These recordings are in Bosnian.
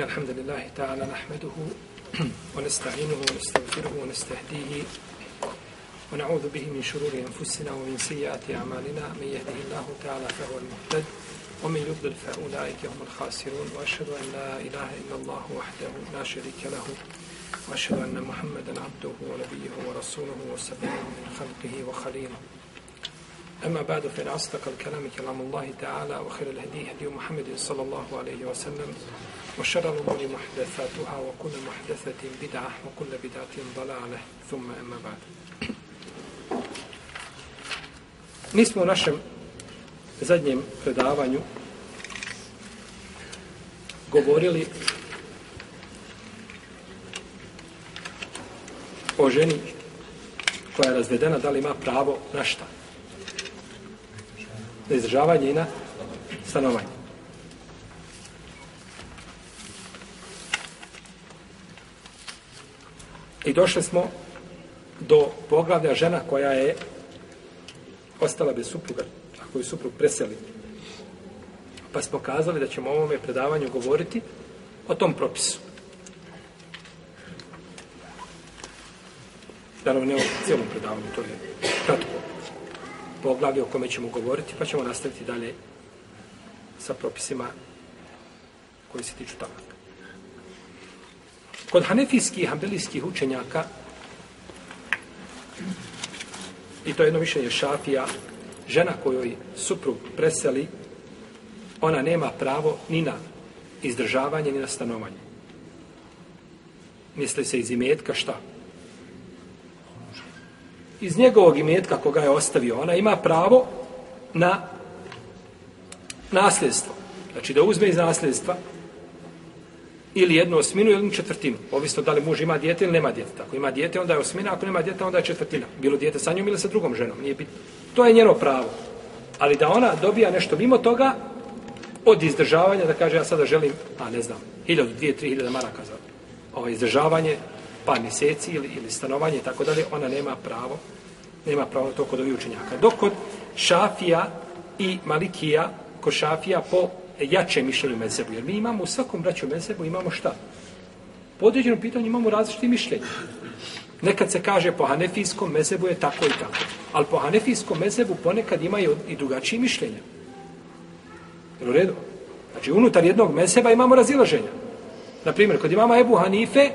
إن الحمد لله تعالى نحمده ونستعينه ونستغفره ونستهديه ونعوذ به من شرور أنفسنا ومن سيئات أعمالنا. من يهده الله تعالى فهو المهتد ومن يضلل فأولئك هم الخاسرون. وأشهد أن لا إله إلا الله وحده لا شريك له وأشهد أن محمدا عبده ونبيه ورسوله وسبيله من خلقه وخليله. أما بعد فإن أصدق الكلام كلام الله تعالى وخير الهدي هدي محمد صلى الله عليه وسلم. وشر الأمور محدثاتها وكل محدثة بدعة وكل بدعة ضلالة ثم أما بعد Mi smo u našem zadnjem predavanju govorili o ženi koja je razvedena, da li ima pravo na šta? Na izdržavanje i na stanovanje. I došli smo do poglavlja žena koja je ostala bez supruga, a koju suprug preseli. Pa smo kazali da ćemo u ovome predavanju govoriti o tom propisu. Naravno, ne o cijelom predavanju, to je kratko poglavlje o kome ćemo govoriti, pa ćemo nastaviti dalje sa propisima koji se tiču toga. Kod hanefijskih i hambelijskih učenjaka i to je jedno mišljenje šafija, žena kojoj suprug preseli, ona nema pravo ni na izdržavanje, ni na stanovanje. Misli se iz imetka šta? Iz njegovog imetka koga je ostavio, ona ima pravo na nasljedstvo. Znači da uzme iz nasljedstva ili jednu osminu ili četvrtinu. Ovisno da li muž ima dijete ili nema dijete. Ako ima dijete, onda je osmina, ako nema dijete, onda je četvrtina. Bilo dijete sa njom ili sa drugom ženom. Nije bitno. To je njeno pravo. Ali da ona dobija nešto mimo toga, od izdržavanja, da kaže ja sada želim, a ne znam, hiljadu, dvije, tri hiljada maraka za ovo izdržavanje, par mjeseci ili, ili stanovanje i tako dalje, ona nema pravo, nema pravo na to kod ovih učenjaka. Dok kod Šafija i Malikija, kod Šafija po jače mišljenju mezebu. Jer mi imamo u svakom braću mezebu imamo šta? Po određenom pitanju imamo različite mišljenje. Nekad se kaže po hanefijskom mezebu je tako i tako. Ali po hanefijskom mezebu ponekad imaju i drugačije mišljenja. Jer u redu? Znači, unutar jednog mezeba imamo razilaženja. Naprimjer, kod imama Ebu Hanife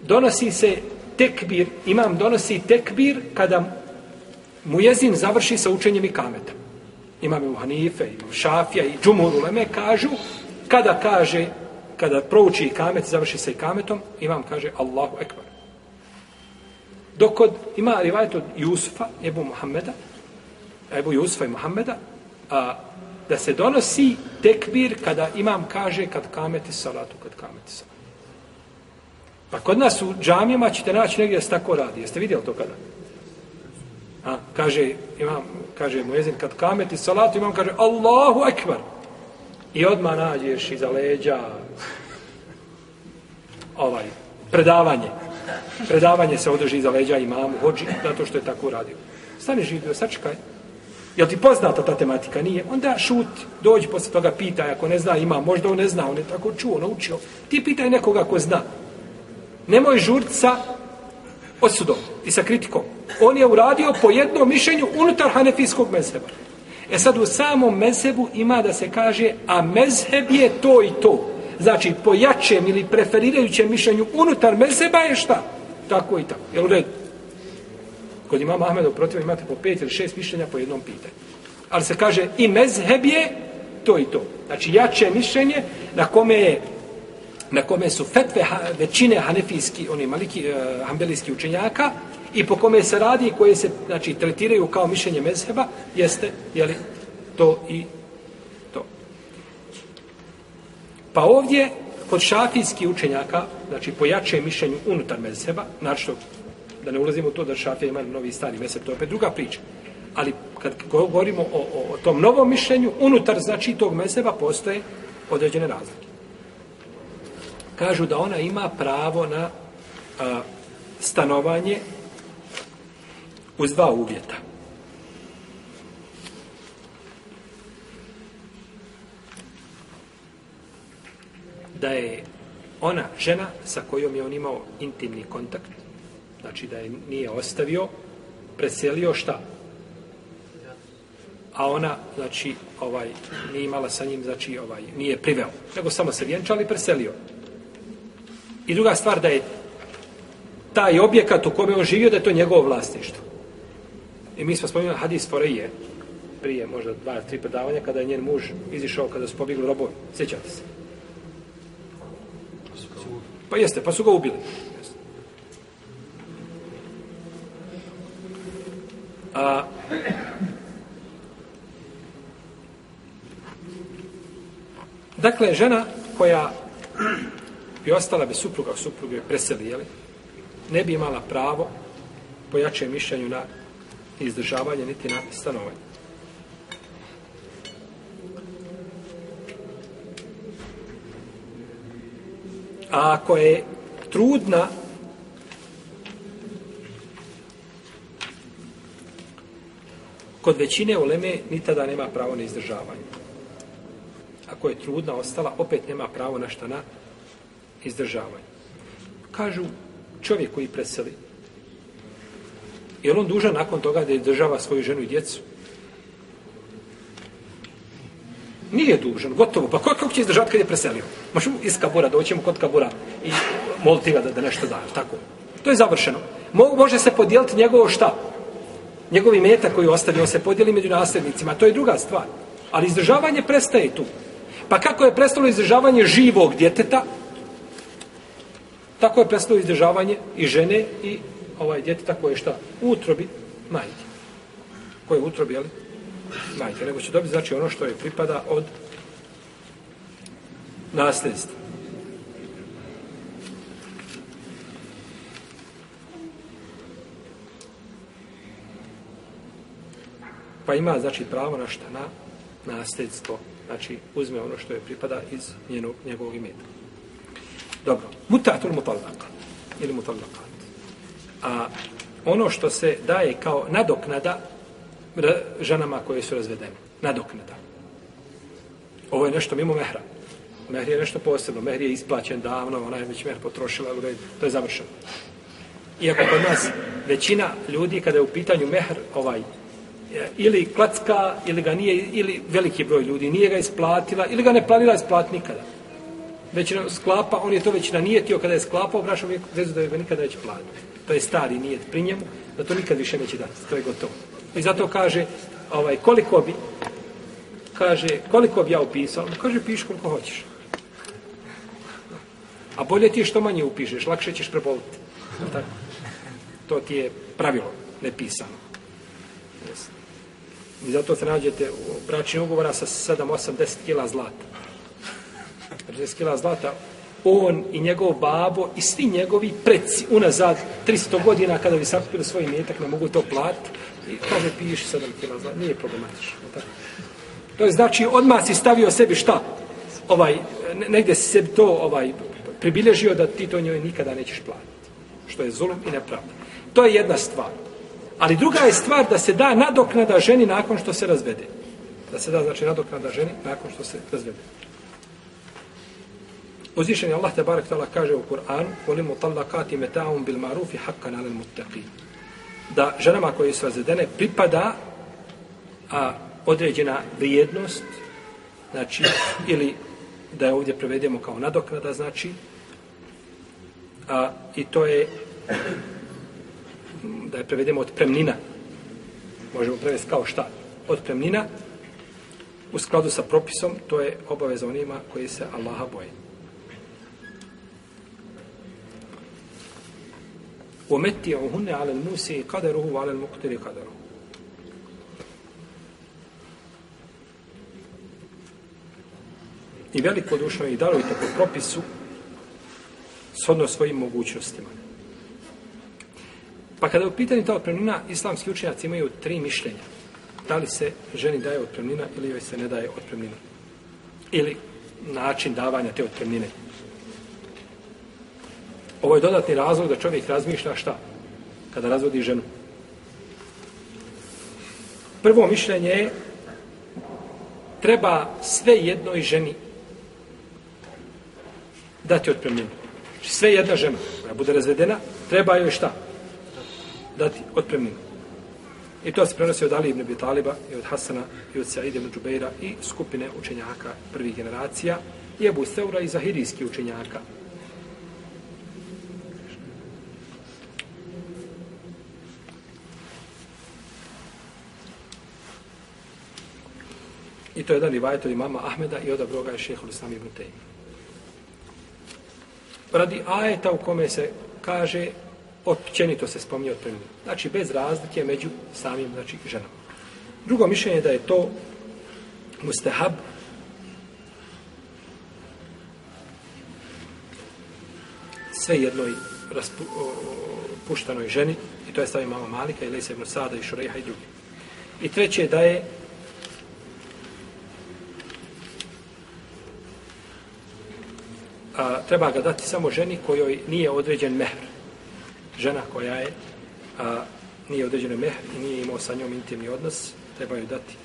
donosi se tekbir, imam donosi tekbir kada mu jezin završi sa učenjem i kametom imam u Hanife, imam Šafija i Džumur Uleme kažu, kada kaže, kada prouči i kamet, završi se i kametom, imam kaže Allahu Ekber. Dok kod, ima rivajet od Jusufa, Ebu Muhammeda, Ebu Jusufa i Muhammeda, a, da se donosi tekbir kada imam kaže kad kameti salatu, kad kameti salatu. Pa kod nas u džamijama ćete naći negdje da se tako radi. Jeste vidjeli to kada? A, kaže, imam, kaže mojezin, kad kameti salatu, imam, kaže, Allahu ekvar. I odmah nađeš iza leđa ovaj, predavanje. Predavanje se održi iza leđa imamu, hođi, zato što je tako radio. Stani živio, sačekaj. Jel ti poznata ta tematika? Nije. Onda šut, dođi posle toga, pitaj, ako ne zna, ima, možda on ne zna, on je tako čuo, naučio. Ti pitaj nekoga ko zna. Nemoj žurca osudom i sa kritikom. On je uradio po jednom mišljenju unutar hanefijskog mezheba. E sad u samom mezhebu ima da se kaže, a mezheb je to i to. Znači, po jačem ili preferirajućem mišljenju unutar mezheba je šta? Tako i tako. Jel u redu? Kod imama Ahmeda protiv imate po pet ili šest mišljenja po jednom pitanju. Ali se kaže, i mezheb je to i to. Znači, jače mišljenje na kome je na kome su fetve ha, većine hanefijski, oni maliki eh, uh, hambelijski učenjaka, i po kome se radi, koje se znači, tretiraju kao mišljenje mezheba, jeste, jeli, to i to. Pa ovdje, kod šafijskih učenjaka, znači po jače mišljenju unutar mezheba, znači da ne ulazimo u to da šafija ima novi stari mezheb, to je opet druga priča. Ali kad govorimo o, o, o tom novom mišljenju, unutar znači tog mezheba postoje određene razlike kažu da ona ima pravo na a, stanovanje uz dva uvjeta. da je ona žena sa kojom je on imao intimni kontakt, znači da je nije ostavio, preselio šta? A ona, znači, ovaj, nije imala sa njim, znači, ovaj, nije priveo, nego samo se vjenčali i preselio. I druga stvar da je taj objekat u kome on živio, da je to njegovo vlasništvo. I mi smo spomenuli hadis Foreje, prije možda dva, tri predavanja, kada je njen muž izišao, kada su pobjegli robovi. Sjećate se? Pa jeste, pa su ga ubili. A, dakle, žena koja bi ostala bez supruga, supruga je preseli, jeli, ne bi imala pravo po jačem mišljenju na izdržavanje niti na stanovanje. A ako je trudna, kod većine uleme ni tada nema pravo na izdržavanje. Ako je trudna ostala, opet nema pravo na šta na izdržavanje. Kažu, čovjek koji preseli, je on dužan nakon toga da država svoju ženu i djecu? Nije dužan, gotovo. Pa kako će izdržati kad je preselio? Možemo iz kabura, doćemo kod kabura i moliti ga da, da nešto da. Tako. To je završeno. Mo, može se podijeliti njegovo šta? Njegovi meta koji ostavio se podijeli među nasljednicima. To je druga stvar. Ali izdržavanje prestaje tu. Pa kako je prestalo izdržavanje živog djeteta, tako je prestalo izdržavanje i žene i ovaj djeteta koje je šta? U utrobi majke. Koje je u utrobi, jel? majke, nego će dobiti znači ono što je pripada od nasljedstva. Pa ima znači pravo na šta na nasljedstvo. Znači uzme ono što je pripada iz njenog, njegovog imeta. Dobro. Mutatul mutallaka. Ili mutallakat. A ono što se daje kao nadoknada ženama koje su razvedene. Nadoknada. Ovo je nešto mimo mehra. Mehr je nešto posebno. Mehr je isplaćen davno, ona je već mehr potrošila, to je završeno. Iako kod nas većina ljudi kada je u pitanju mehr ovaj ili klacka ili ga nije ili veliki broj ljudi nije ga isplatila ili ga ne planira isplatiti nikada. Većina sklapa, on je to već nanijetio kada je sklapao, brašom je vezu da je ga nikada neće platiti. To je stari nijet pri njemu, da to nikad više neće dati. To je gotovo. I zato kaže, ovaj, koliko bi, kaže, koliko bi ja upisao? Kaže, piši koliko hoćeš. A bolje ti je što manje upišeš, lakše ćeš preboliti. Tako? To ti je pravilo, ne pisano. I zato se nađete u bračnih ugovora sa 7, 8, 10 kila zlata. 10 kila zlata, on i njegov babo i svi njegovi preci unazad 300 godina kada bi sakupili svoj metak, ne mogu to platiti, I kaže, piši 7 kila zlata. Nije problematično. Tako. To je znači, odmah si stavio sebi šta? Ovaj, negdje si sebi to ovaj, pribilježio da ti to njoj nikada nećeš platiti. Što je zulum i nepravda. To je jedna stvar. Ali druga je stvar da se da nadoknada ženi nakon što se razvede. Da se da, znači, nadoknada ženi nakon što se razvede. Uzvišen je Allah te barek tala kaže u Kur'anu Volim mutallakati meta'um bil marufi hakkan alel muttaqin da ženama koje su razvedene pripada a, određena vrijednost, znači, ili da je ovdje prevedemo kao nadoknada, znači, a, i to je da je prevedemo od premnina. Možemo prevesti kao šta? Od premnina u skladu sa propisom, to je obaveza onima koji se Allaha boje. ومتعهن على الموسي قدره وعلى المقتر قدره I veliko dušno i darujte po propisu shodno svojim mogućnostima. Pa kada je u pitanju ta otpremnina, islamski učenjaci imaju tri mišljenja. Da li se ženi daje otpremnina ili joj se ne daje otpremnina. Ili način davanja te otpremnine. Ovo je dodatni razlog da čovjek razmišlja šta? Kada razvodi ženu. Prvo mišljenje je treba sve jednoj ženi dati otpremninu. Znači sve jedna žena koja bude razvedena, treba joj šta? Dati otpremninu. I to se prenosi od Ali ibn Abi Taliba i od Hasana i od Sa'id ibn Džubeira i skupine učenjaka prvih generacija i Ebu Seura i Zahirijski učenjaka. To je jedan rivajet od imama Ahmeda i odabro ga je šehol Islam ibn Tejm. Radi ajeta u kome se kaže općenito se spominje otpremninu. Znači, bez razlike među samim znači, ženama. Drugo mišljenje je da je to mustahab sve jednoj raspu, o, puštanoj ženi i to je stavio mama Malika i Lejsa ibn Sada i Šureha i drugi. I treće je da je a, treba ga dati samo ženi kojoj nije određen mehr. Žena koja je a, nije određen mehr i nije imao sa njom intimni odnos, treba joj dati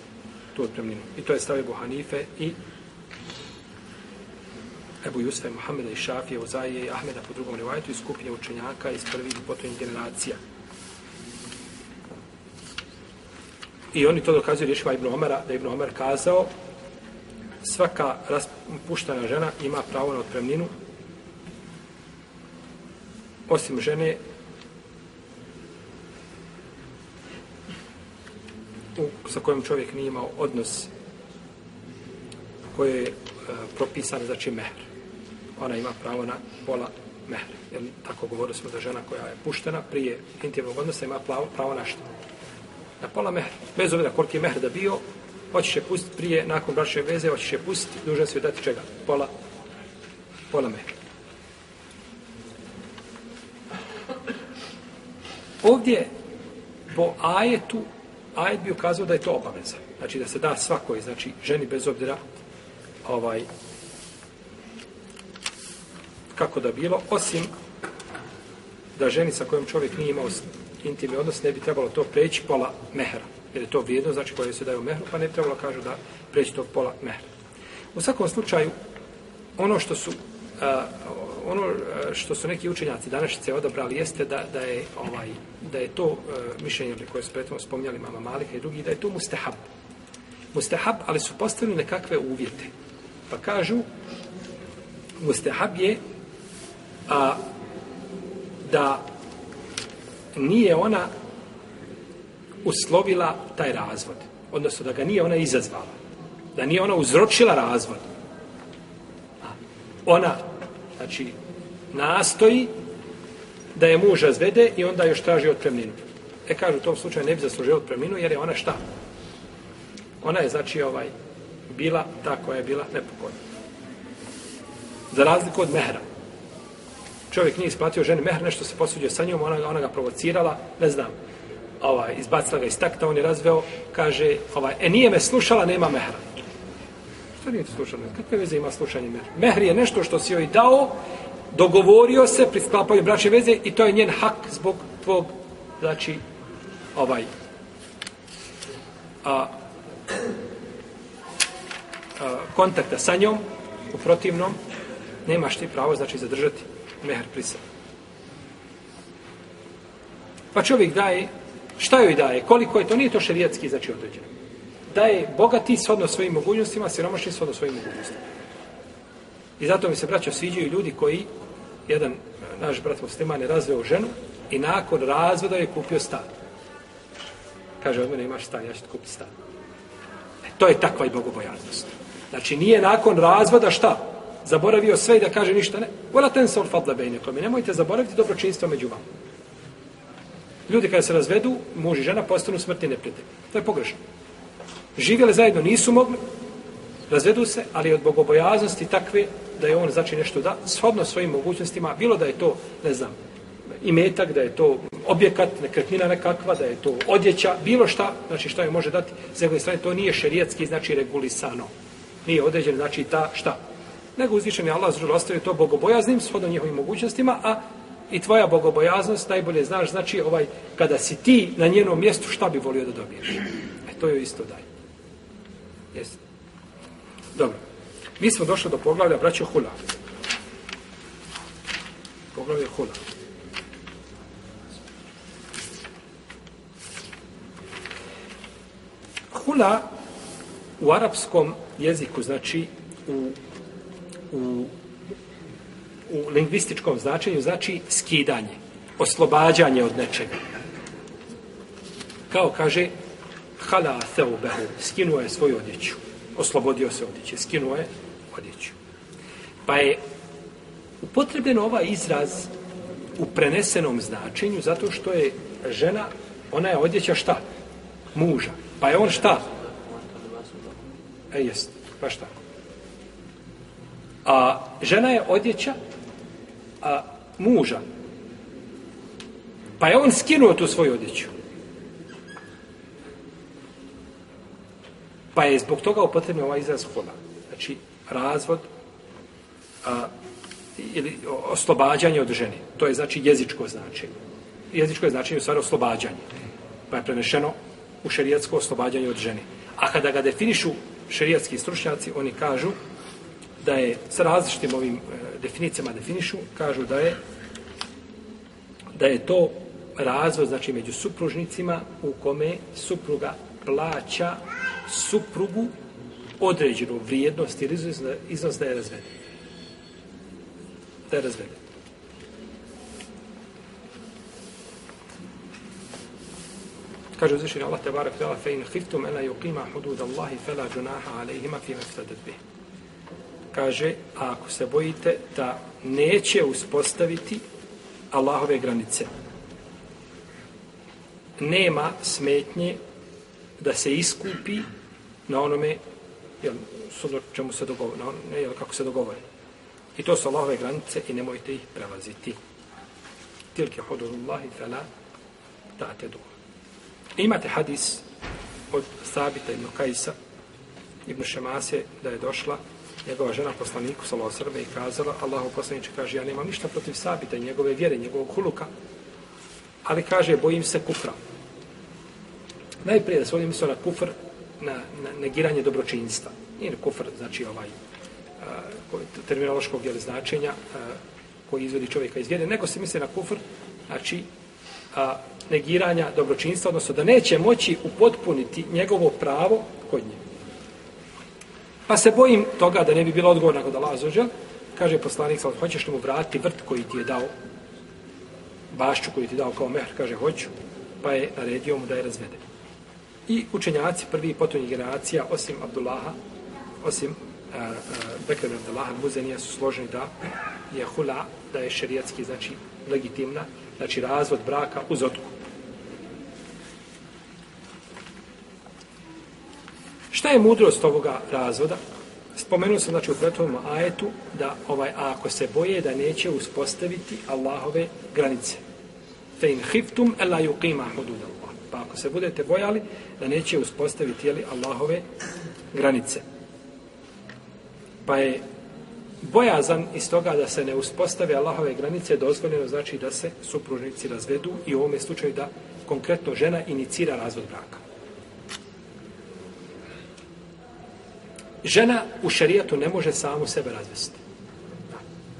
tu otpremninu. I to je stavio Buhanife i Ebu Jusfe, Muhammeda i Šafije, Ozaije i Ahmeda po drugom rivajtu i skupine učenjaka iz prvih i potojnih generacija. I oni to dokazuju rješima Ibn Omara, da Ibn Omar kazao svaka raspuštana žena ima pravo na otpremninu osim žene u, sa kojom čovjek nije imao odnos koje je e, propisan znači mehr. Ona ima pravo na pola mehr. Jer tako govorili smo da žena koja je puštena prije intimnog odnosa ima pravo, pravo na što? Na pola mehr. Bez obzira koliki je mehr da bio, hoćeš je pustiti prije, nakon bračne veze, hoćeš je pustiti, dužan se dati čega? Pola, pola mehr. Ovdje, po ajetu, ajet bi ukazao da je to obaveza. Znači da se da svakoj, znači ženi bez obzira ovaj kako da bilo, osim da ženi sa kojom čovjek nije imao intimni odnos, ne bi trebalo to preći pola mehera. Jer je to vrijedno, znači koje se daju mehru, pa ne trebalo kažu da preći tog pola mehra. U svakom slučaju, ono što su a, ono što su neki učenjaci današnjice odabrali jeste da, da je ovaj da je to a, mišljenje koje su prethodno spominjali mama Malika i drugi da je to mustahab. Mustahab, ali su postavili nekakve uvjete. Pa kažu mustahab je a, da nije ona uslovila taj razvod. Odnosno da ga nije ona izazvala. Da nije ona uzročila razvod. Ona, znači, nastoji da je muž zvede i onda još traži otpremninu. E, kažu, u tom slučaju ne bi zaslužio otpremninu jer je ona šta? Ona je, znači, ovaj, bila ta koja je bila nepokojna. Za razliku od mehra. Čovjek nije isplatio ženi mehr, nešto se posuđuje sa njom, ona, ona ga provocirala, ne znam, ovaj, izbacila ga iz takta, on je razveo, kaže, ovaj, e nije me slušala, nema mehra. Što nije slušala? Kakve veze ima slušanje mehra? Mehr je nešto što si joj dao, dogovorio se pri sklapanju veze i to je njen hak zbog tvog, znači, ovaj, a, a, kontakta sa njom, u protivnom, nemaš ti pravo, znači, zadržati mehr pri sebi. Pa čovjek daje, šta joj daje, koliko je, to nije to šerijatski, znači određeno. Daje bogati shodno svojim mogućnostima, siromašni shodno svojim mogućnostima. I zato mi se, braćo, sviđaju ljudi koji, jedan eh, naš brat musliman je razveo ženu i nakon razvoda je kupio stan. Kaže, od mene imaš stan, ja ću ti kupiti stan. E, to je takva i bogobojaznost. Znači, nije nakon razvoda šta? Zaboravio sve i da kaže ništa, ne. Vola ten sol fadla bejne kome. Nemojte zaboraviti dobročinstvo među vama. Ljudi kada se razvedu, muž i žena postanu smrtni neprijatelji. To je pogrešno. Živjeli zajedno nisu mogli, razvedu se, ali od bogobojaznosti takve da je on znači nešto da, shodno svojim mogućnostima, bilo da je to, ne znam, imetak, da je to objekat, nekretnina nekakva, da je to odjeća, bilo šta, znači šta je može dati, s njegove strane, to nije šerijetski, znači regulisano. Nije određen, znači ta šta. Nego uzvišen je Allah zružilo ostavio to bogobojaznim, shodno njihovim mogućnostima, a i tvoja bogobojaznost najbolje znaš, znači ovaj, kada si ti na njenom mjestu, šta bi volio da dobiješ? E, to je isto daj. Jesi. Dobro. Mi smo došli do poglavlja braća Hula. Poglavlje hula. Hula u arapskom jeziku znači u, u, u lingvističkom značenju znači skidanje, oslobađanje od nečega. Kao kaže hala theubehu, skinuo je svoju odjeću, oslobodio se odjeće, skinuo je odjeću. Pa je upotrebljen ovaj izraz u prenesenom značenju zato što je žena, ona je odjeća šta? Muža. Pa je on šta? E, jest, baš tako. A žena je odjeća a, muža. Pa je on skinuo tu svoju odjeću. Pa je zbog toga upotrebno ovaj izraz hoda. Znači, razvod a, ili oslobađanje od žene. To je znači jezičko značenje. Jezičko je značenje u stvari oslobađanje. Pa je prenešeno u šerijatsko oslobađanje od žene. A kada ga definišu šerijatski stručnjaci, oni kažu da je sa različitim ovim e, definicijama definišu, kažu da je da je to razvod znači među supružnicima u kome supruga plaća suprugu određenu vrijednost ili iznos da je razvede. Da je razvede. Kaže uzvišenje Allah te barak tala fe in khiftum ela yuqima hudud Allahi fela junaha alejhima fi meftadet bih. Kaže, a ako se bojite da neće uspostaviti Allahove granice, nema smetnje da se iskupi na onome jel, sudno čemu se dogovori, na onome, jel, kako se dogovori. I to su Allahove granice i nemojte ih prelaziti. Tilke hududullahi fela tate duha. Imate hadis od Sabita ibn Kajsa ibn Šemase da je došla njegova žena poslaniku salo Srbe i kazala Allahu poslaniče kaže ja nemam ništa protiv Sabita njegove vjere, njegovog huluka ali kaže bojim se kufra najprije da se ovdje mislio na kufr na, na negiranje dobročinstva nije kufr znači ovaj a, terminološkog jel, značenja a, koji izvodi čovjeka iz vjere nego se misli na kufr znači a, negiranja dobročinstva, odnosno da neće moći upotpuniti njegovo pravo kod nje. Pa se bojim toga da ne bi bilo odgovorna kod Allah Azuđel, kaže poslanik, sad hoćeš li mu vratiti vrt koji ti je dao, bašću koji ti je dao kao mehr, kaže hoću, pa je naredio mu da je razvede. I učenjaci prvi i generacija, osim Abdullaha, osim Bekir Abdullaha, Muzenija su složeni da je hula, da je šerijatski, znači legitimna, znači razvod braka uz otkup. Šta je mudrost ovoga razvoda? Spomenuo sam znači u prethodnom ajetu da ovaj ako se boje da neće uspostaviti Allahove granice. Fe in khiftum alla yuqima hudud Allah. Pa ako se budete bojali da neće uspostaviti jeli, Allahove granice. Pa je bojazan iz toga da se ne uspostave Allahove granice dozvoljeno znači da se supružnici razvedu i u ovome slučaju da konkretno žena inicira razvod braka. Žena u šarijatu ne može samu sebe razvesti.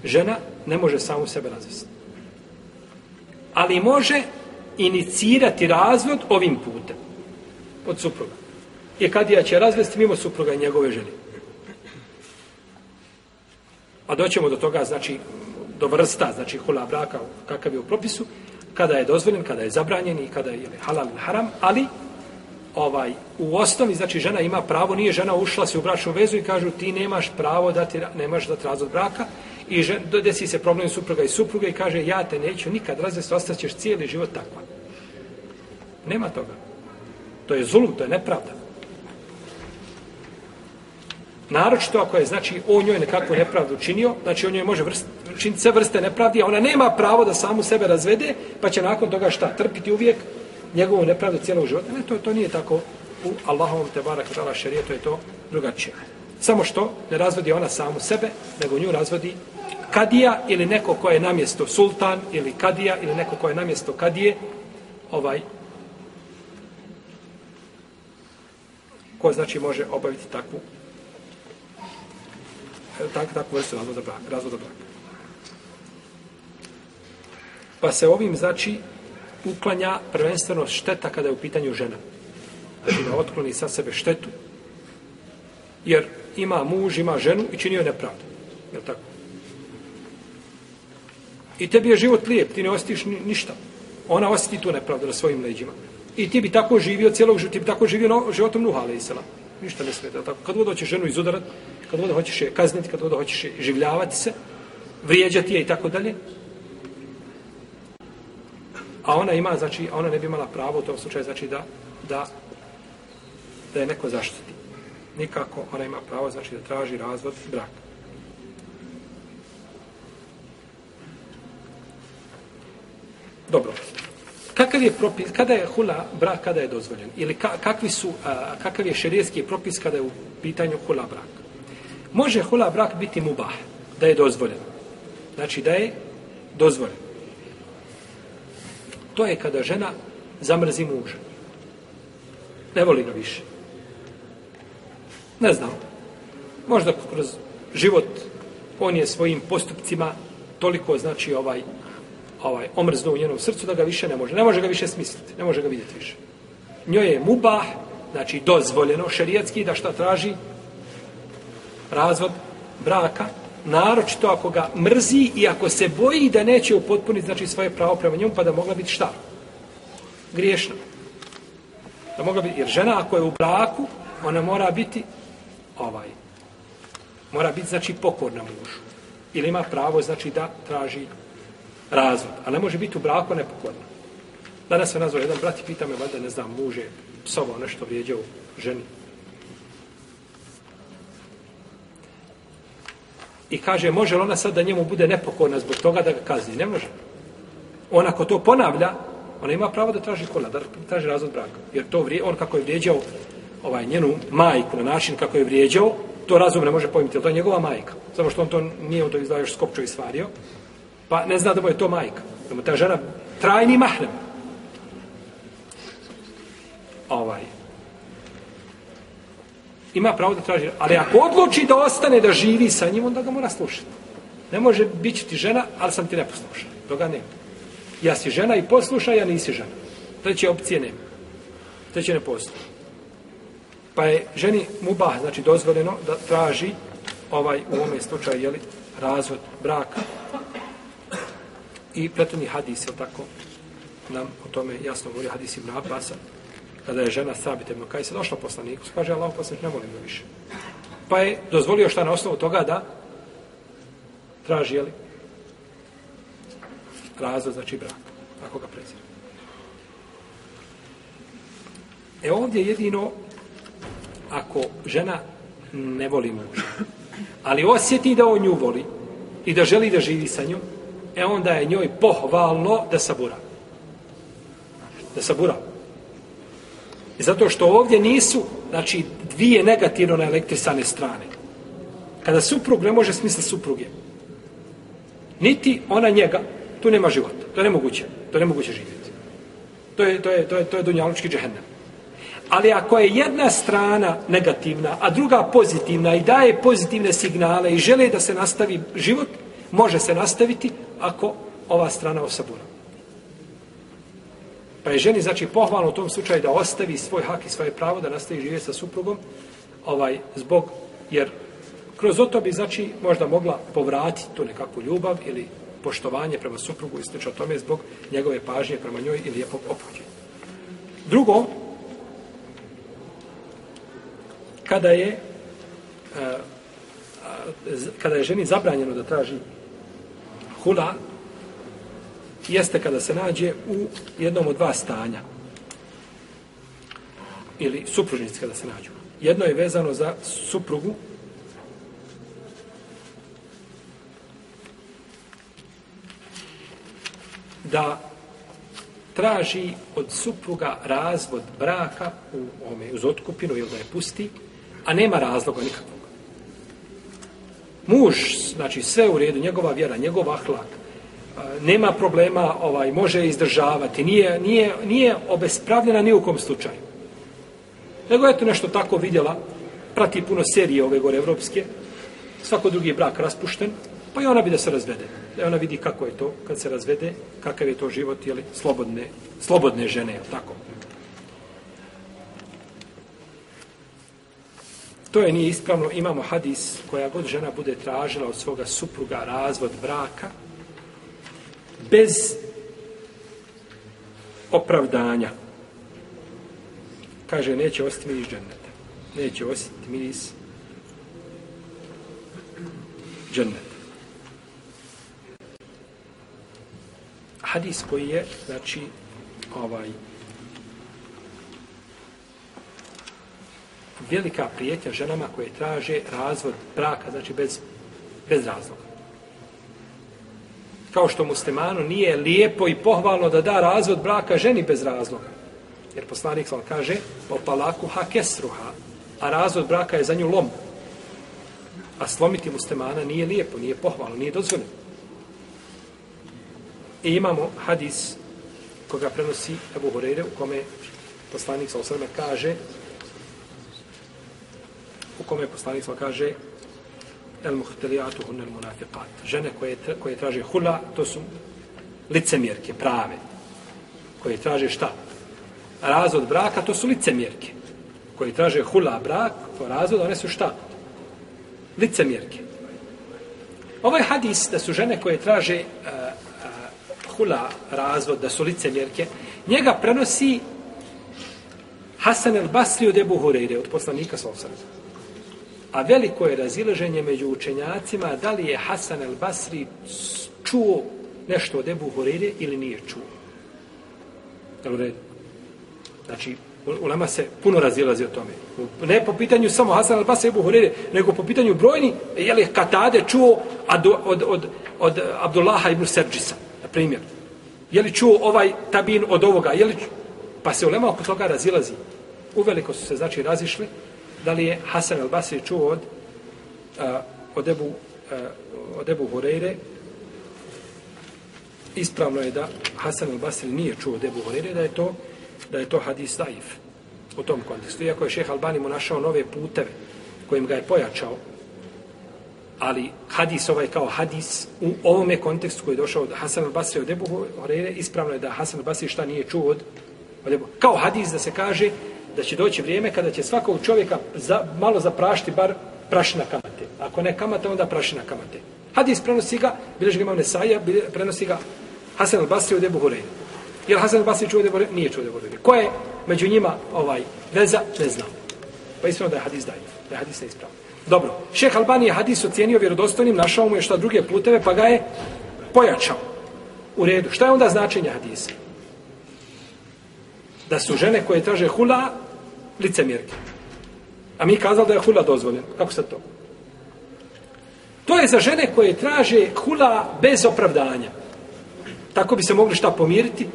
Žena ne može samu sebe razvesti. Ali može inicirati razvod ovim putem. Od supruga. I kad ja će razvesti mimo supruga i njegove žene. A doćemo do toga, znači, do vrsta, znači, hula braka, kakav je u propisu, kada je dozvoljen, kada je zabranjen i kada je halal ili haram, ali ovaj u osnovi znači žena ima pravo nije žena ušla se u bračnu vezu i kažu ti nemaš pravo da ti nemaš da razvod braka i žen, desi se problem supruga i supruga i kaže ja te neću nikad razvesti ostaćeš cijeli život takva. Nema toga. To je zulum to je nepravda. Naročito ako je znači on njoj nekakvu nepravdu učinio znači on njoj može vrst, učiniti sve vrste nepravdi a ona nema pravo da samu sebe razvede pa će nakon toga šta trpiti uvijek? Njegovu nepravdu cijelog života. Ne, to, to nije tako u Allahovom te barak tala šarijetu je to drugačije. Samo što ne razvodi ona samu sebe, nego nju razvodi kadija ili neko ko je namjesto sultan ili kadija ili neko ko je namjesto kadije ovaj ko znači može obaviti takvu eh, tak, takvu vrstu razvoda braka. Razvoda braka. Pa se ovim, znači, uklanja prvenstveno šteta kada je u pitanju žena. Znači da otkloni sa sebe štetu. Jer ima muž, ima ženu i činio je nepravdu. Je tako? I tebi je život lijep, ti ne osjetiš ni, ništa. Ona osjeti tu nepravdu na svojim leđima. I ti bi tako živio cijelog života, ti bi tako živio no, životom Nuha, ali isela. Ništa ne smeta. Tako. Kad god hoćeš ženu izudarat, kad god hoćeš je kazniti, kad god hoćeš je življavati se, vrijeđati je i tako dalje, a ona ima, znači, ona ne bi imala pravo u tom slučaju, znači, da, da, da je neko zaštiti. Nikako ona ima pravo, znači, da traži razvod braka. Dobro. Kakav je propis, kada je hula brak, kada je dozvoljen? Ili ka, kakvi su, a, kakav je šerijski propis kada je u pitanju hula brak? Može hula brak biti mubah, da je dozvoljen. Znači da je dozvoljen. To je kada žena zamrzi muža. Ne voli ga više. Ne znam. Možda kroz život on je svojim postupcima toliko znači ovaj ovaj omrznuo u njenom srcu da ga više ne može. Ne može ga više smisliti. Ne može ga vidjeti više. Njoj je mubah, znači dozvoljeno šerijatski da šta traži razvod braka, naročito ako ga mrzi i ako se boji da neće upotpuniti znači svoje pravo prema njemu, pa da mogla biti šta? Griješna. Da mogla biti, jer žena ako je u braku, ona mora biti ovaj, mora biti znači pokorna mužu. Ili ima pravo znači da traži razvod. A ne može biti u braku nepokorna. Danas se nazvao jedan brat i pita me, valjda ne znam, muže, psovao nešto vrijeđao ženi. I kaže, može li ona sad da njemu bude nepokorna zbog toga da ga kazni? Ne može. Ona ko to ponavlja, ona ima pravo da traži kola, da traži razvod braka. Jer to vrije, on kako je vrijeđao ovaj, njenu majku na način kako je vrijeđao, to razum ne može pojmiti, to je njegova majka. Samo što on to nije u to izdao još skopčo i stvario, pa ne zna da mu je to majka. Da mu ta žena trajni mahrem. Ovaj, ima pravo da traži. Ali ako odluči da ostane da živi sa njim, onda ga mora slušati. Ne može biti ti žena, ali sam ti neposlušan. Toga nema. Ja si žena i posluša, ja nisi žena. Treće opcije nema. Treće ne postoji. Pa je ženi mubah, znači dozvoljeno da traži ovaj u ovome slučaju, jeli, razvod braka. I prethodni hadis, je tako, nam o tome jasno govori hadis Ibn Abbasa, kada je žena Sabit ibn Kajsa došla poslaniku, kaže Allah poslanik, ne volim ga više. Pa je dozvolio šta na osnovu toga da traži, jeli, razvod, znači brak, ako ga prezira. E ovdje jedino, ako žena ne voli muža, ali osjeti da on nju voli i da želi da živi sa njom, e onda je njoj pohvalno da sabura. Da sabura. I zato što ovdje nisu, znači, dvije negativno na elektrisane strane. Kada suprug ne može smisla supruge, niti ona njega, tu nema života. To je nemoguće. To je nemoguće živjeti. To je, to je, to je, to je dunjalučki džehennem. Ali ako je jedna strana negativna, a druga pozitivna i daje pozitivne signale i žele da se nastavi život, može se nastaviti ako ova strana osabura. Pa je ženi, znači, pohvalno u tom slučaju da ostavi svoj hak i svoje pravo da nastavi živjeti sa suprugom, ovaj, zbog, jer kroz to bi, znači, možda mogla povratiti tu nekakvu ljubav ili poštovanje prema suprugu i slično tome zbog njegove pažnje prema njoj ili lijepog opuđenja. Drugo, kada je eh, kada je ženi zabranjeno da traži hula, jeste kada se nađe u jednom od dva stanja. Ili supružnici kada se nađu. Jedno je vezano za suprugu, da traži od supruga razvod braka u ome, uz otkupinu ili da je pusti, a nema razloga nikakvog. Muž, znači sve u redu, njegova vjera, njegov ahlak, nema problema, ovaj može izdržavati, nije, nije, nije obespravljena ni u kom slučaju. Nego je to nešto tako vidjela, prati puno serije ove gore evropske, svako drugi brak raspušten, pa i ona bi da se razvede. da ona vidi kako je to kad se razvede, kakav je to život, jeli, slobodne, slobodne žene, jel tako? To je nije ispravno. Imamo hadis koja god žena bude tražila od svoga supruga razvod braka bez opravdanja. Kaže, neće ostati miris dženneta. Neće ostati miris dženneta. Hadis koji je, znači, ovaj, velika prijetnja ženama koje traže razvod braka, znači bez, bez razloga. Kao što muslimanu nije lijepo i pohvalno da da razvod braka ženi bez razloga. Jer poslanik sam kaže, po palaku ha kesruha, a razvod braka je za nju lom. A slomiti muslimana nije lijepo, nije pohvalno, nije dozvoljeno. I imamo hadis koga prenosi Ebu Horeire u kome poslanik sa osrme kaže u kome poslanik sa kaže el muhtelijatu hunel munafiqat. Žene koje, koje traže hula, to su licemjerke, prave. Koje traže šta? Razvod braka, to su licemjerke. Koje traže hula brak, to razvod, one su šta? Licemjerke. Ovaj hadis da su žene koje traže uh, uh, hula razvod, da su licemjerke, njega prenosi Hasan el Basri od Ebu Hureyre, od poslanika sa. A veliko je razilaženje među učenjacima da li je Hasan el Basri čuo nešto od Ebu Horeire ili nije čuo. Jel Znači, Ulema se puno razilazi o tome. Ne po pitanju samo Hasan al Basri Ebu Horeire, nego po pitanju brojni, je li Katade čuo od, od, od, od Abdullaha ibn Serđisa, na primjer. Je li čuo ovaj tabin od ovoga? Je li... Pa se Ulema oko toga razilazi. Uveliko su se, znači, razišli da li je Hasan al Basri čuo od, a, od, Ebu, a, od Ebu Horeire, ispravno je da Hasan al Basri nije čuo od Ebu Horeire, da je to, da je to hadis daif u tom kontekstu. Iako je šeha Albani mu našao nove puteve kojim ga je pojačao, ali hadis ovaj kao hadis u ovome kontekstu koji je došao od Hasan al Basri od Ebu Horeire, ispravno je da Hasan al Basri šta nije čuo od, od Ebu. Kao hadis da se kaže da će doći vrijeme kada će svakog čovjeka za, malo zaprašiti bar prašina kamate. Ako ne kamate, onda prašina kamate. Hadis prenosi ga, bilježi ga imam Nesaija, prenosi ga Hasan al-Basri od Ebu Hureyre. Je li Hasan al-Basri čuo Ebu Hureyre? Nije čuo Ebu Hureyre. Ko je među njima ovaj veza? Ne znam. Pa ispravno da je hadis dajiv, Da je hadis neispravno. Dobro. Šeh Albani je hadis ocijenio vjerodostojnim, našao mu je šta druge puteve, pa ga je pojačao. U redu. Šta je onda značenje hadisa? Da su žene koje traže hula licemjerke. A mi kazali da je hula dozvoljen. Kako sad to? To je za žene koje traže hula bez opravdanja. Tako bi se mogli šta pomiriti?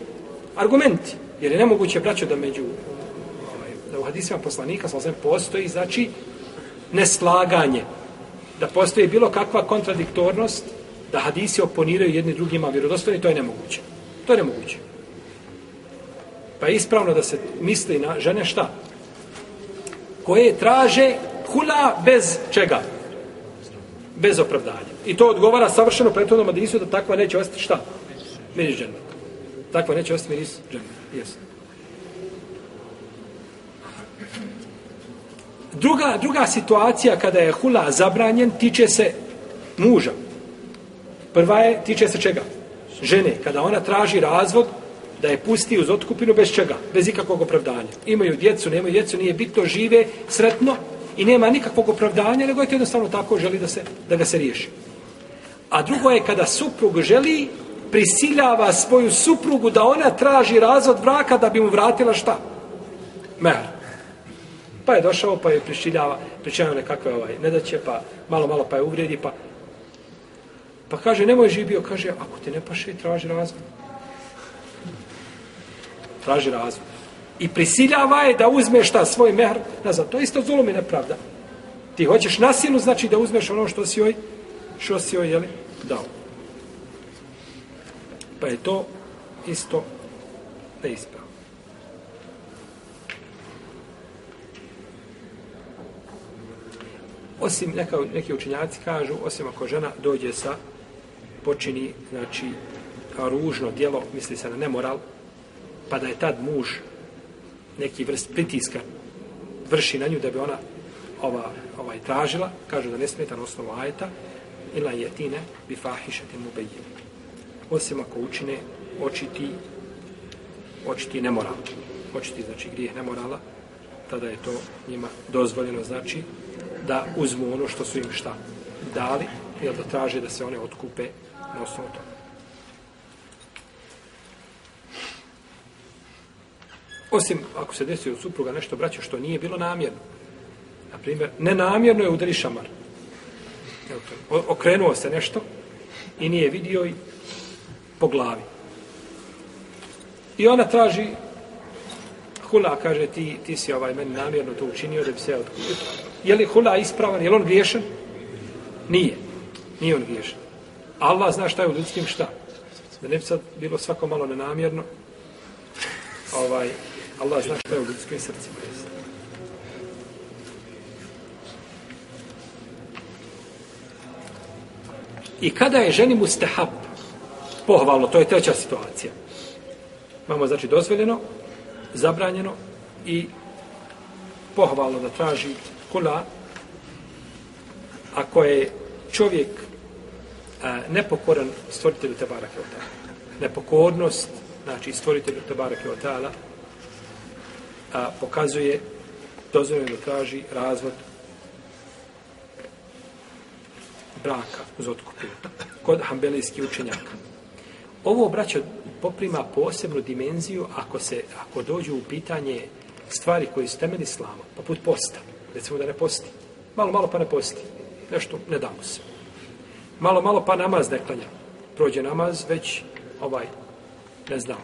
Argumenti. Jer je nemoguće, braćo, da među ovaj, da u hadisima poslanika sa postoji, znači, neslaganje. Da postoji bilo kakva kontradiktornost, da hadisi oponiraju jedni drugima vjerodostojni, to je nemoguće. To je nemoguće. Pa je ispravno da se misli na žene šta? Koje traže hula bez čega? Bez opravdanja. I to odgovara savršeno prethodnom hadisu da takva neće ostati šta? Miris džennet. Takva neće ostati miris džennet. Jesu. Druga, druga situacija kada je hula zabranjen tiče se muža. Prva je, tiče se čega? Žene. Kada ona traži razvod, da je pusti uz otkupinu bez čega, bez ikakvog opravdanja. Imaju djecu, nemaju djecu, nije bitno, žive sretno i nema nikakvog opravdanja, nego je to jednostavno tako želi da, se, da ga se riješi. A drugo je kada suprug želi, prisiljava svoju suprugu da ona traži razvod braka da bi mu vratila šta? Mer. Pa je došao, pa je prisiljava, prisiljava nekakve ovaj, ne da će, pa malo, malo pa je uvredi, pa Pa kaže, nemoj živio, kaže, ako te ne paše, traži razvod traži razvod. I prisiljava je da uzme šta svoj mehr nazad. To je isto zulum i nepravda. Ti hoćeš na silu, znači da uzmeš ono što si joj, što si joj, jeli, dao. Pa je to isto neispravno. Osim, neka, neki učinjaci kažu, osim ako žena dođe sa počini, znači, ružno djelo, misli se na nemoral, pa da je tad muž neki vrst pritiska vrši na nju da bi ona ova, ovaj tražila, kaže da ne smeta na osnovu ajeta, ila jetine bi fahišati mu bejim. Osim ako učine očiti, očiti nemoral. Očiti, znači, grijeh nemorala, tada je to njima dozvoljeno, znači, da uzmu ono što su im šta dali, ili da traže da se one otkupe na osnovu toga. Osim ako se desi od supruga nešto braćo što nije bilo namjerno. Na primjer, nenamjerno je udari šamar. Okrenuo se nešto i nije vidio i po glavi. I ona traži hula, kaže, ti, ti si ovaj meni namjerno to učinio da bi se odkupio. Je li hula ispravan? Je li on griješan? Nije. Nije on griješan. Allah zna šta je u ljudskim šta. Da ne bi sad bilo svako malo nenamjerno. Ovaj, Allah zna što je u ljudskim srcima. I kada je ženi mustahab, pohvalno, to je treća situacija. Imamo, znači, dozvoljeno, zabranjeno i pohvalno da traži kula ako je čovjek a, nepokoran stvoritelju Tebara Keotala. Nepokornost, znači stvoritelju Tebara Keotala, a, pokazuje dozvoljeno da traži razvod braka uz otkup kod hambelijskih učenjaka. Ovo braćo, poprima posebnu dimenziju ako se ako dođu u pitanje stvari koje su temelji slama, poput posta. Recimo da ne posti. Malo, malo pa ne posti. Nešto ne damo se. Malo, malo pa namaz ne klanja. Prođe namaz, već ovaj, ne znam,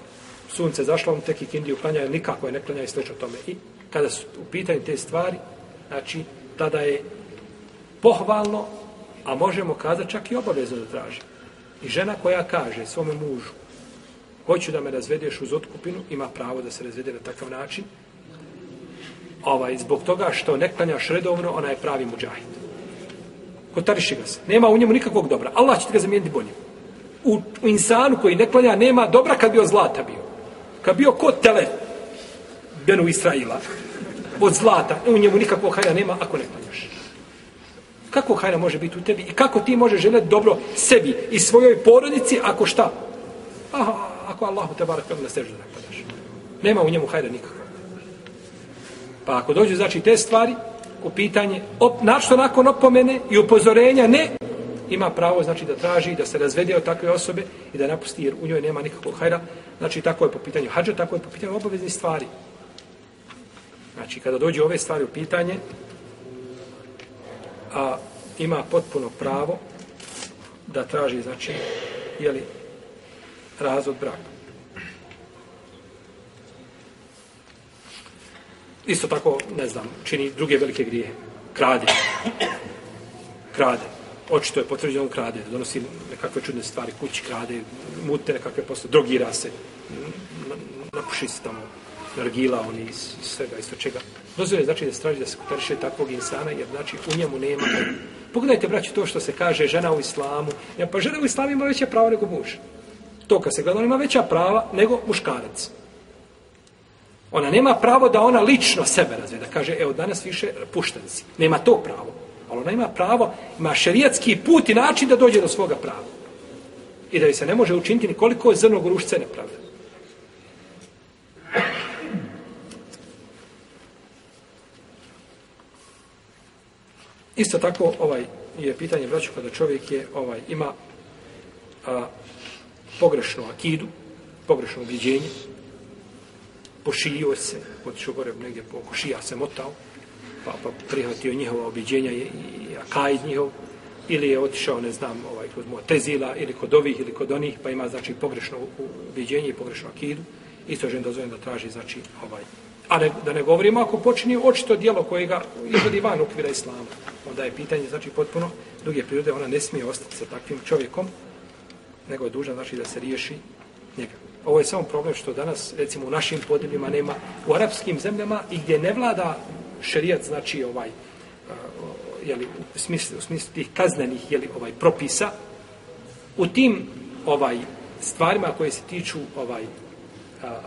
sunce zašlo, on tek i kindiju klanja, nikako je ne klanja i slično tome. I kada su u pitanju te stvari, znači, tada je pohvalno, a možemo kazati čak i obavezno da traži. I žena koja kaže svome mužu, hoću da me razvedeš uz otkupinu, ima pravo da se razvede na takav način. Ovaj, zbog toga što ne klanjaš redovno, ona je pravi muđahid. Kotariši ga se. Nema u njemu nikakvog dobra. Allah će ti ga zamijeniti boljim. U, u insanu koji ne klanja nema dobra kad bio zlata bio. Kad bio kod tele Benu Israila od zlata, u njemu nikakvog hajra nema ako ne klanjaš. Kako hajra može biti u tebi i kako ti možeš željeti dobro sebi i svojoj porodici ako šta? Aha, ako Allahu te barak na seždu da. Nema u njemu hajra nikakva. Pa ako dođu znači te stvari u pitanje, op, našto nakon opomene i upozorenja, ne, ima pravo znači da traži da se razvede od takve osobe i da napusti jer u njoj nema nikakvog hajra. Znači tako je po pitanju hađa, tako je po pitanju obaveznih stvari. Znači kada dođu ove stvari u pitanje, a ima potpuno pravo da traži znači je li razvod braka. Isto tako, ne znam, čini druge velike grije. Krade. Krade. Očito je potvrđeno on krade. Donosi nekakve čudne stvari. Kući krade, mute nekakve posle. Drogira se. Napuši se tamo. Nargila, oni iz svega, isto čega. Dozvoje znači da straži da se kutariše takvog insana, jer znači u njemu nema. Pogledajte, braći, to što se kaže žena u islamu. Ja, pa žena u islamu ima veće pravo nego muž. To kad se gleda, ona ima veća prava nego muškarac. Ona nema pravo da ona lično sebe razvije, da kaže, evo danas više pušten si. Nema to pravo. Ali ona ima pravo, ima šerijatski put i način da dođe do svoga prava. I da se ne može učiniti nikoliko zrnog rušce nepravda. Isto tako ovaj je pitanje braću kada čovjek je ovaj ima a, pogrešnu akidu, pogrešno ubjeđenje, pošio se, otišao gore negdje po košija se motao, pa, pa prihvatio njihova objeđenja i, i akajd njihov, ili je otišao, ne znam, ovaj, kod Motezila, ili kod ovih, ili kod onih, pa ima, znači, pogrešno ubiđenje i pogrešnu akidu, isto žen dozvojem da traži, znači, ovaj, a ne, da ne govorimo ako počini očito dijelo koje ga izvodi van okvira islama, onda je pitanje, znači, potpuno druge prirode, ona ne smije ostati sa takvim čovjekom, nego je dužan znači da se riješi njega. Ovo je samo problem što danas, recimo u našim podnebljima nema, u arapskim zemljama i gdje ne vlada šerijat, znači ovaj, je jeli, u, smislu, u smislu tih kaznenih jeli, ovaj, propisa, U tim ovaj stvarima koje se tiču ovaj a, a,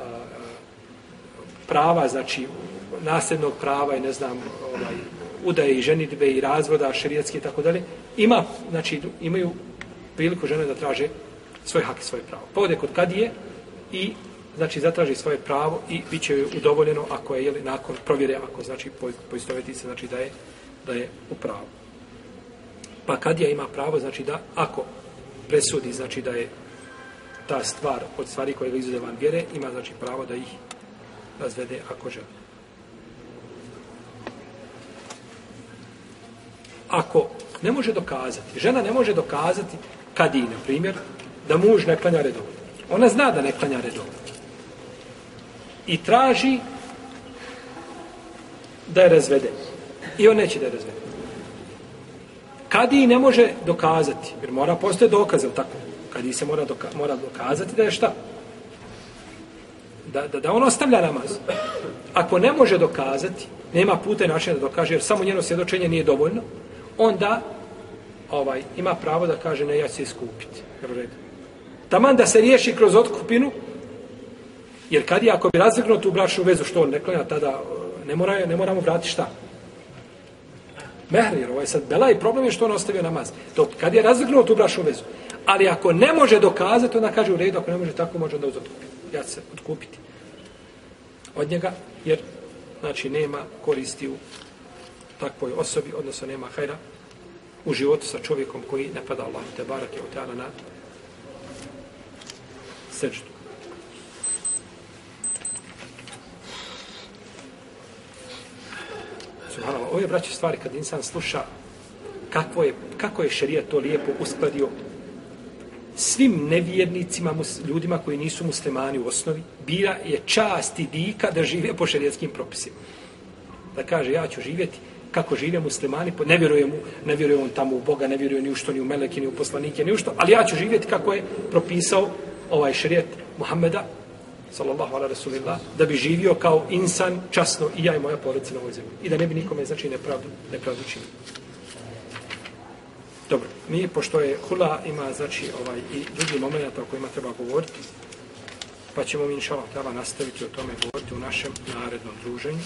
prava, znači nasljednog prava i ne znam, ovaj, udaje i ženitbe i razvoda šerijatski i tako dalje, ima, znači, imaju priliku žene da traže svoj hak i svoje pravo. Povode kod kadije i znači zatraži svoje pravo i bit će udovoljeno ako je jeli, nakon provjere, ako znači poistoveti se znači da je, da je u pravu. Pa kadija ima pravo znači da ako presudi znači da je ta stvar od stvari koje ga izuze van vjere, ima znači pravo da ih razvede ako želi. Ako ne može dokazati, žena ne može dokazati kad i, na primjer, da muž ne klanja redovno. Ona zna da ne klanja redovno. I traži da je razvede. I on neće da je razvede. i ne može dokazati, jer mora postoje dokaze, ili tako? i se mora, doka mora dokazati da je šta? Da, da, da on ostavlja namaz. Ako ne može dokazati, nema puta i načina da dokaže, jer samo njeno svjedočenje nije dovoljno, onda ovaj ima pravo da kaže ne ja ću se iskupiti. Taman da se riješi kroz otkupinu, jer kad je ako bi razvrgnuo tu bračnu vezu, što on ne klanja, tada e, ne, mora, ne moramo vratiti šta? Mehr, jer ovo je sad bela i problem je što on ostavio namaz. To, kad je razvrgnuo tu bračnu vezu. Ali ako ne može dokazati, onda kaže u redu, ako ne može tako, može da uzotkupi. Ja se odkupiti od njega, jer znači nema koristi u takvoj osobi, odnosno nema hajra u životu sa čovjekom koji ne pada Allah, te barak je otjana na seđu. Subhanallah, ove braće stvari kad insan sluša kako je, kako je šarija to lijepo uskladio svim nevjernicima, ljudima koji nisu muslimani u osnovi, bira je čast i dika da žive po šarijetskim propisima. Da kaže, ja ću živjeti kako žive muslimani, ne vjeruje mu, ne vjeruje on tamo u Boga, ne vjeruje ni u što, ni u meleke, ni u poslanike, ni u što, ali ja ću živjeti kako je propisao ovaj šarijet Muhammeda, sallallahu ala rasulillah, da bi živio kao insan časno i ja i moja porodica na ovoj zemlji. I da ne bi nikome, znači, nepravdu, nepravdu činio. Dobro, mi, pošto je hula, ima, znači, ovaj, i drugi moment o kojima treba govoriti, pa ćemo mi, inša Allah, nastaviti o tome govoriti u našem narednom druženju.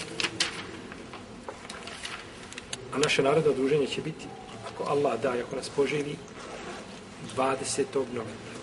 A naše naredno druženje će biti, ako Allah da, ako nas poživi, 20. novembra.